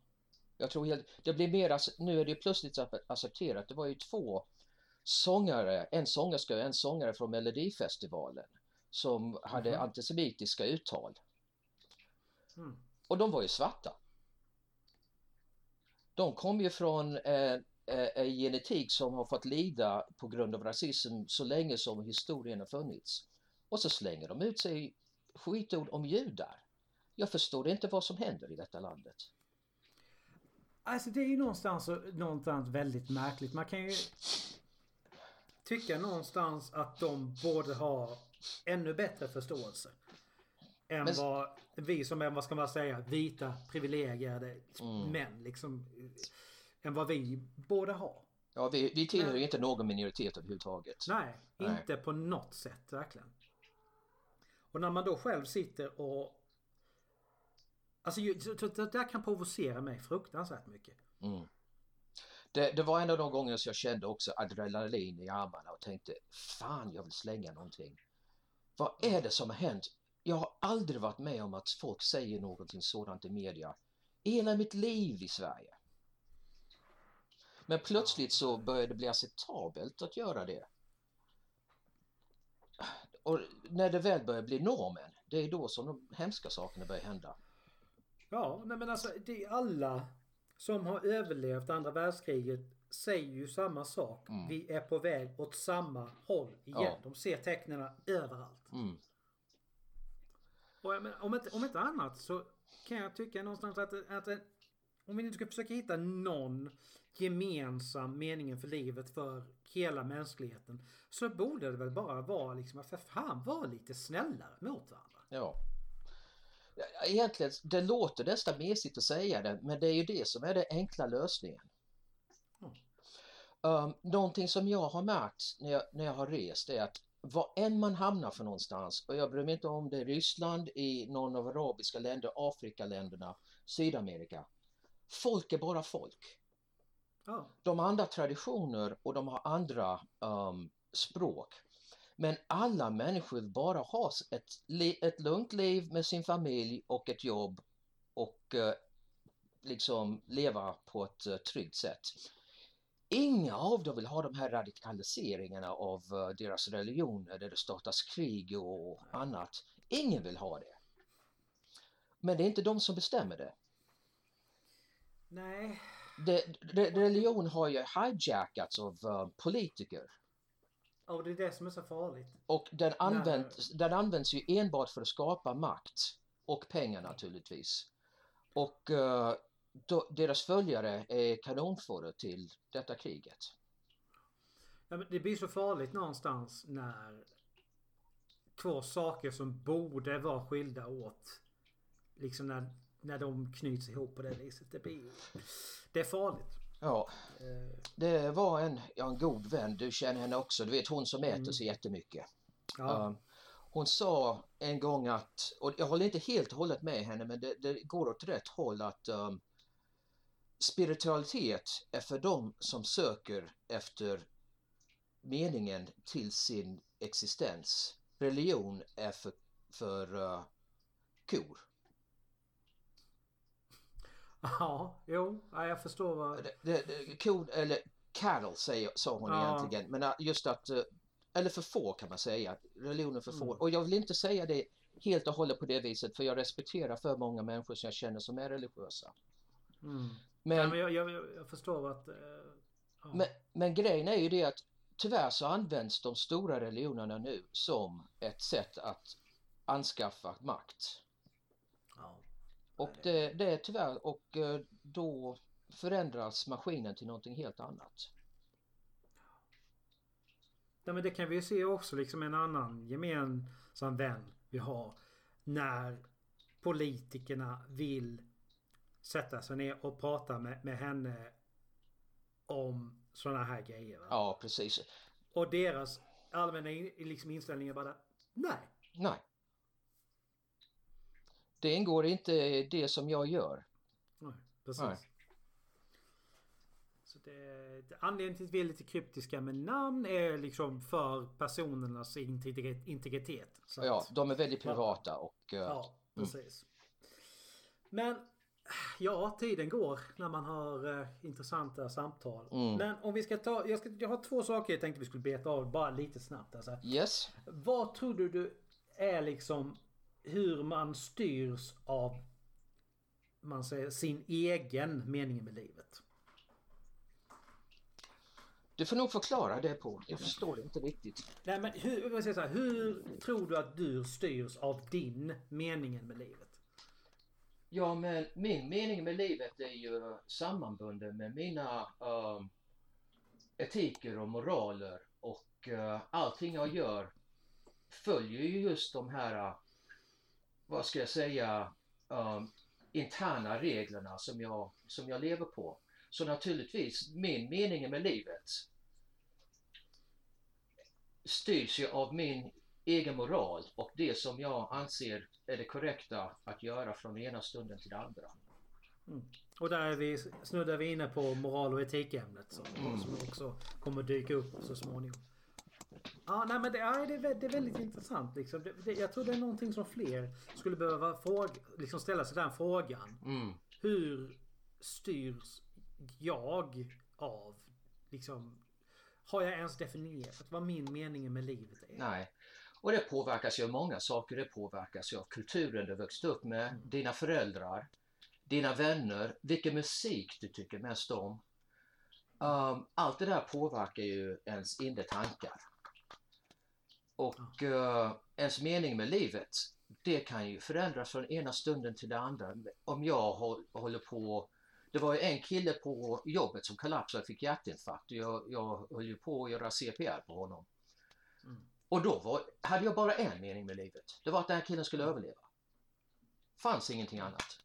Speaker 2: Jag tror helt, det blir mer, nu är det plötsligt accepterat, det var ju två sångare, en sångerska och en sångare från Melodifestivalen som hade mm. antisemitiska uttal. Mm. Och de var ju svarta de kom ju från eh, eh, genetik som har fått lida på grund av rasism så länge som historien har funnits. Och så slänger de ut sig skitord om judar. Jag förstår inte vad som händer i detta landet.
Speaker 1: Alltså det är ju någonstans, någonstans väldigt märkligt. Man kan ju tycka någonstans att de borde ha ännu bättre förståelse. Än Men... vad vi som är, vad ska man säga, vita privilegierade mm. män liksom. Än vad vi borde ha.
Speaker 2: Ja, vi, vi tillhör ju inte någon minoritet överhuvudtaget.
Speaker 1: Nej,
Speaker 2: Nej.
Speaker 1: inte på något sätt verkligen. Och när man då själv sitter och... Alltså det där kan provocera mig fruktansvärt mycket.
Speaker 2: Mm. Det, det var en av de gånger som jag kände också adrenalin i armarna och tänkte fan jag vill slänga någonting. Vad är det som har hänt? Jag har aldrig varit med om att folk säger någonting sådant i media. Hela mitt liv i Sverige. Men plötsligt så började det bli acceptabelt att göra det. Och när det väl börjar bli normen, det är då som de hemska sakerna börjar hända.
Speaker 1: Ja, nej men alltså det är alla som har överlevt andra världskriget säger ju samma sak.
Speaker 2: Mm.
Speaker 1: Vi är på väg åt samma håll igen.
Speaker 2: Ja.
Speaker 1: De ser tecknen överallt.
Speaker 2: Mm.
Speaker 1: Och jag menar, om, inte, om inte annat så kan jag tycka någonstans att, att en- om vi nu ska försöka hitta någon gemensam meningen för livet för hela mänskligheten så borde det väl bara vara liksom att för fan vara lite snällare mot varandra.
Speaker 2: Ja. Ja, Egentligen, det låter nästan mesigt att säga det, men det är ju det som är den enkla lösningen.
Speaker 1: Mm.
Speaker 2: Um, någonting som jag har märkt när jag, när jag har rest är att var än man hamnar för någonstans, och jag bryr mig inte om det är Ryssland, i någon av arabiska länder, Afrikaländerna, Sydamerika. Folk är bara folk.
Speaker 1: Ja.
Speaker 2: De har andra traditioner och de har andra um, språk. Men alla människor bara ha ett, ett lugnt liv med sin familj och ett jobb och eh, liksom leva på ett uh, tryggt sätt. Inga av dem vill ha de här radikaliseringarna av eh, deras religioner där det startas krig och annat. Ingen vill ha det. Men det är inte de som bestämmer det.
Speaker 1: Nej.
Speaker 2: Det, det religion har ju hijackats av eh, politiker.
Speaker 1: Och det är det som är så farligt.
Speaker 2: Och den används, den används ju enbart för att skapa makt och pengar naturligtvis. Och eh, då, deras följare är kanonfåror till detta kriget.
Speaker 1: Ja, men det blir så farligt någonstans när två saker som borde vara skilda åt liksom när, när de knyts ihop på det viset. Det blir... Det är farligt.
Speaker 2: Ja,
Speaker 1: Eh,
Speaker 2: det var en, ja, en god vän, du känner henne också, du vet hon som äter så jättemycket.
Speaker 1: ja.
Speaker 2: Um, hon sa en gång att, och jag håller inte helt och hållet med henne men det, det går åt rätt håll att um, spiritualitet är för dem som söker efter meningen till sin existens. Religion är för, för uh, kor.
Speaker 1: Ja, jo, ja, jag förstår vad...
Speaker 2: Det, det, kor eller cattle säger, sa hon
Speaker 1: Ja.
Speaker 2: egentligen men uh, just att, uh, eller för få kan man säga, religionen för få.
Speaker 1: Mm.
Speaker 2: Och jag vill inte säga det helt och hållet på det viset för jag respekterar för många människor som jag känner som är religiösa.
Speaker 1: Mm.
Speaker 2: Men,
Speaker 1: Nej, men jag, jag, jag förstår att... eh, ja.
Speaker 2: men, men grejen är ju det att tyvärr så används de stora religionerna nu som ett sätt att anskaffa makt.
Speaker 1: ja.
Speaker 2: Och det, det är tyvärr och eh, då förändras maskinen till någonting helt annat.
Speaker 1: Nej, men det kan vi ju se också liksom en annan gemensam vän vi har. När politikerna vill sätta sig ner och prata med, med henne om sådana här grejer. Va?
Speaker 2: Ja, precis.
Speaker 1: Och deras allmänna in, liksom inställning är bara nej.
Speaker 2: Nej. Det ingår inte i det som jag gör.
Speaker 1: nej precis.
Speaker 2: Nej.
Speaker 1: Så det, anledningen till att vi är lite kryptiska med namn är liksom för personernas integritet. integritet så att-
Speaker 2: Ja, de är väldigt privata och eh,
Speaker 1: Ja, precis. Men ja, tiden går när man har eh, intressanta samtal.
Speaker 2: Mm.
Speaker 1: Men om vi ska ta, jag, ska, jag har två saker jag tänkte vi skulle beta av bara lite snabbt. Alltså.
Speaker 2: yes.
Speaker 1: Vad tror du du är liksom hur man styrs av man säger, sin egen mening med livet?
Speaker 2: Du får nog förklara det på. Jag förstår det inte riktigt.
Speaker 1: Nej men hur, jag säga, hur tror du att du styrs av din meningen med livet?
Speaker 2: Ja, men min mening med livet är ju sammanbunden med mina um, etiker och moraler och uh, allting jag gör följer ju just de här, uh, vad ska jag säga, um, interna reglerna som jag, som jag lever på. Så naturligtvis, min mening med livet styrs ju av min egen moral och det som jag anser är det korrekta att göra från ena stunden till den andra.
Speaker 1: Mm. Och där är vi, snuddar vi inne på moral och etikämnet som, mm. som också kommer dyka upp så småningom. Ja, nej, men det, ja, det, är, det är väldigt intressant. Liksom. Det, det, jag tror det är någonting som fler skulle behöva fråga, liksom ställa sig den frågan.
Speaker 2: Mm.
Speaker 1: Hur styrs jag av liksom har jag ens definierat vad min mening med livet är?
Speaker 2: Nej. Och det påverkas ju av många saker. Det påverkas ju av kulturen du växt upp med, mm. dina föräldrar, dina vänner, vilken musik du tycker mest om. Um, allt det där påverkar ju ens inre tankar. Och uh, ens mening med livet, det kan ju förändras från ena stunden till den andra. Om jag håller på det var ju en kille på jobbet som kollapsade och fick hjärtinfarkt. Jag, jag höll ju på att göra CPR på honom. Mm. Och då var, hade jag bara en mening med livet. Det var att den här killen skulle överleva. Fanns ingenting annat.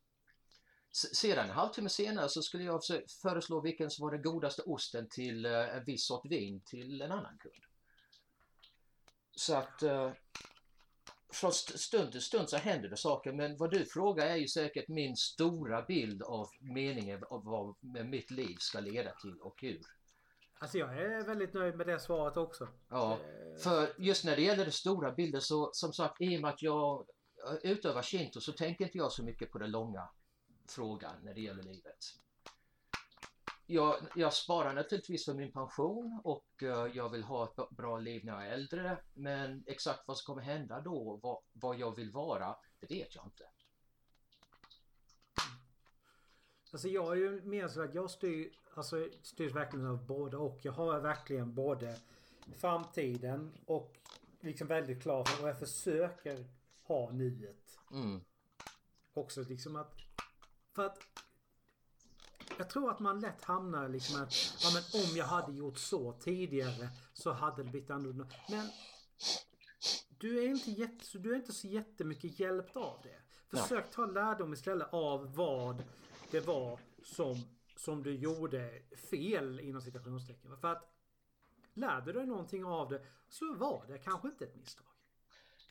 Speaker 2: Sedan en halvtimme senare så skulle jag föreslå vilken som var den godaste osten till eh, en viss sort vin till en annan kund. Så att eh, från stund till stund så händer det saker men vad du frågar är ju säkert min stora bild av meningen av vad mitt liv ska leda till och hur.
Speaker 1: Alltså jag är väldigt nöjd med det svaret också.
Speaker 2: Ja, eh, för just när det gäller den stora bilden så som sagt i och med att jag utövar shinto så tänker inte jag så mycket på den långa frågan när det gäller livet jag, jag sparar naturligtvis för min pension och uh, jag vill ha ett bra liv när jag är äldre. Men exakt vad som kommer hända då, vad, vad jag vill vara, det vet jag inte.
Speaker 1: Alltså jag är ju mer så att jag styr, alltså styrs verkligen av både och. Jag har verkligen både framtiden och liksom väldigt klart och jag försöker ha nuet.
Speaker 2: Mm.
Speaker 1: Också liksom att, för att jag tror att man lätt hamnar liksom att ja, men om jag hade gjort så tidigare så hade det blivit annorlunda. Men du är inte, jätte, du är inte så jättemycket hjälpt av det. Försök ta lärdom istället av vad det var som, som du gjorde fel inom citationstecken. För att lärde du dig någonting av det så var det kanske inte ett misstag.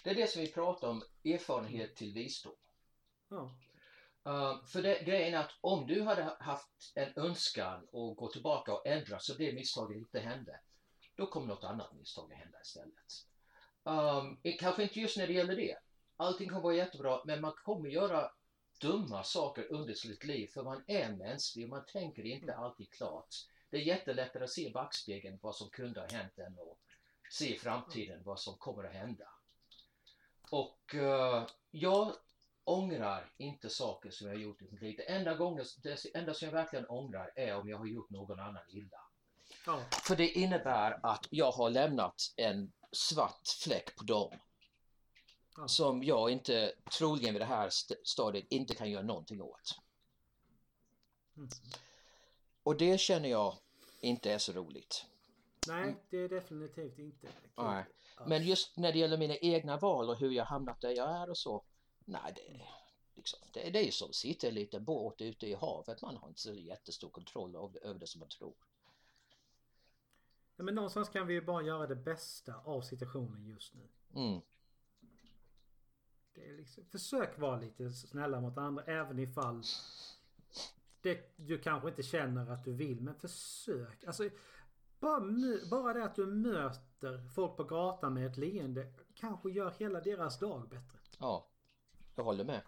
Speaker 2: Det är det som vi pratar om, erfarenhet till visdom.
Speaker 1: Ja.
Speaker 2: Uh, för det, grejen är att om du hade haft en önskan att gå tillbaka och ändra så det misstaget inte hände, då kommer något annat misstag att hända istället. Um, kanske inte just när det gäller det. Allting kommer vara jättebra, men man kommer göra dumma saker under sitt liv för man är mänsklig och man tänker inte alltid klart. Det är jättelättare att se backspegeln vad som kunde ha hänt än att se i framtiden vad som kommer att hända. Och eh, uh, jag ångrar inte saker som jag har gjort i mitt liv. Det enda, gången, det enda som jag verkligen ångrar är om jag har gjort någon annan illa.
Speaker 1: Ja.
Speaker 2: För det innebär att jag har lämnat en svart fläck på dem. Ja. Som jag inte, troligen vid det här stadiet, inte kan göra någonting åt.
Speaker 1: Mm.
Speaker 2: Och det känner jag inte är så roligt.
Speaker 1: Nej, det är definitivt inte.
Speaker 2: Nej. Men just när det gäller mina egna val och hur jag hamnat där jag är och så. Nej, det, liksom, det, det är som att sitta i en liten båt ute i havet. Man har inte så jättestor kontroll över, över det som man tror.
Speaker 1: Ja, men någonstans kan vi ju bara göra det bästa av situationen just nu.
Speaker 2: Mm.
Speaker 1: Liksom, försök vara lite snälla mot andra även ifall det, du kanske inte känner att du vill. Men försök. Alltså, bara, bara det att du möter folk på gatan med ett leende kanske gör hela deras dag bättre.
Speaker 2: Ja. Jag håller med.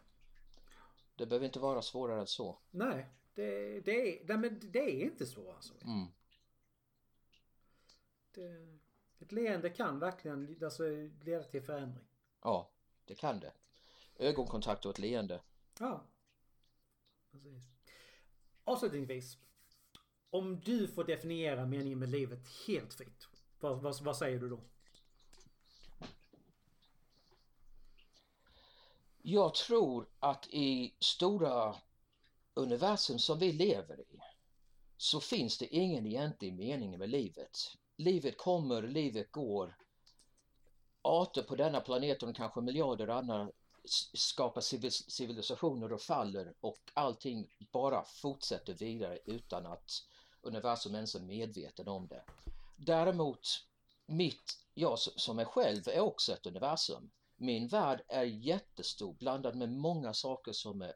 Speaker 2: Det behöver inte vara svårare än så.
Speaker 1: Nej, det, det, är, nej, men det är inte så alltså.
Speaker 2: Mm.
Speaker 1: Det, ett leende kan verkligen alltså, leda till förändring.
Speaker 2: Ja, det kan det. Ögonkontakt och ett leende.
Speaker 1: Ja. Precis. Avslutningsvis. Om du får definiera meningen med livet helt fritt. Vad, vad, vad säger du då?
Speaker 2: Jag tror att i stora universum som vi lever i så finns det ingen egentlig mening med livet. Livet kommer, livet går. Arter på denna planet och kanske miljarder andra skapar civilisationer och faller och allting bara fortsätter vidare utan att universum ens är medveten om det. Däremot, mitt, jag som är själv är också ett universum. Min värld är jättestor, blandad med många saker som, är,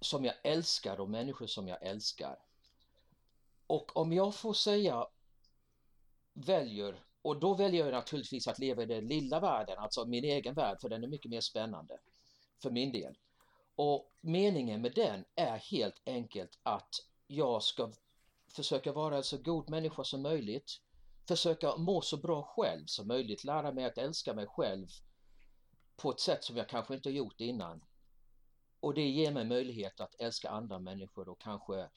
Speaker 2: som jag älskar och människor som jag älskar. Och om jag får säga väljer, och då väljer jag naturligtvis att leva i den lilla världen, alltså min egen värld, för den är mycket mer spännande för min del. Och meningen med den är helt enkelt att jag ska försöka vara en så god människa som möjligt, försöka må så bra själv som möjligt, lära mig att älska mig själv på ett sätt som jag kanske inte gjort innan. Och det ger mig möjlighet att älska andra människor och kanske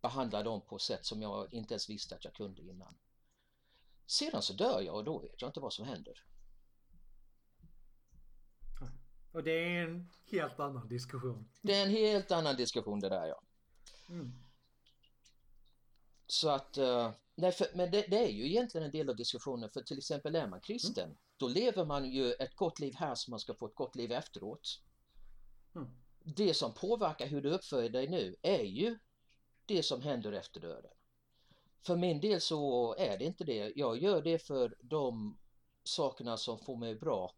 Speaker 2: behandla dem på ett sätt som jag inte ens visste att jag kunde innan. Sedan så dör jag och då vet jag inte vad som händer.
Speaker 1: Och det är en helt annan diskussion.
Speaker 2: Det är en helt annan diskussion det där ja. Mm. Så att, uh, nej, för, men det, det, är ju egentligen en del av diskussionen för till exempel är man kristen mm. då lever man ju ett gott liv här så man ska få ett gott liv efteråt. Mm. Det som påverkar hur du uppför dig nu är ju det som händer efter döden. För min del så är det inte det. Jag gör det för de sakerna som får mig bra,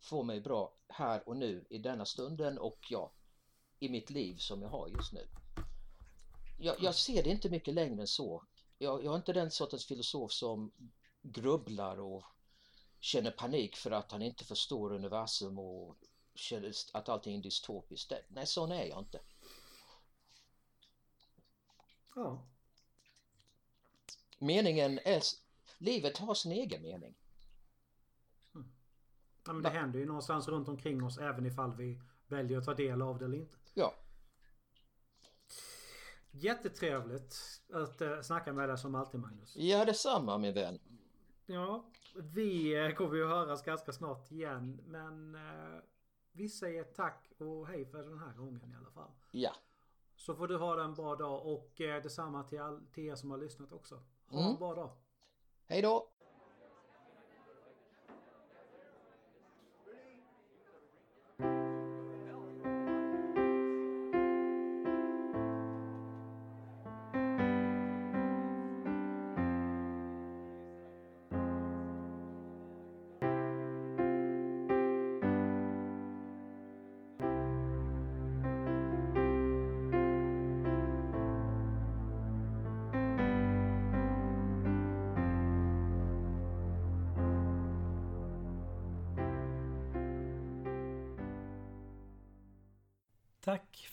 Speaker 2: får mig bra här och nu i denna stunden och ja, i mitt liv som jag har just nu. Jag, jag ser det inte mycket längre än så. Jag, jag är inte den sortens filosof som grubblar och känner panik för att han inte förstår universum och känner att allting är dystopiskt. Nej, sån är jag inte. Ja. Meningen är... Livet har sin egen mening.
Speaker 1: Mm. Ja, men det händer ju någonstans runt omkring oss även ifall vi väljer att ta del av det eller inte.
Speaker 2: Ja.
Speaker 1: Jättetrevligt att uh, snacka med dig som alltid Magnus.
Speaker 2: Ja detsamma min vän.
Speaker 1: Ja, vi uh, kommer ju höras ganska snart igen men uh, vi säger tack och hej för den här gången i alla fall.
Speaker 2: Ja.
Speaker 1: Så får du ha en bra dag och eh, detsamma till, all, till er som har lyssnat också. Ha mm. en bra dag.
Speaker 2: Hej då!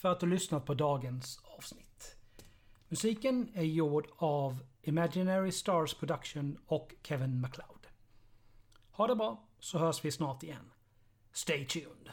Speaker 2: För att du lyssnat på dagens avsnitt. Musiken är gjord av Imaginary Stars Production och Kevin MacLeod. Ha det bra så hörs vi snart igen. Stay tuned!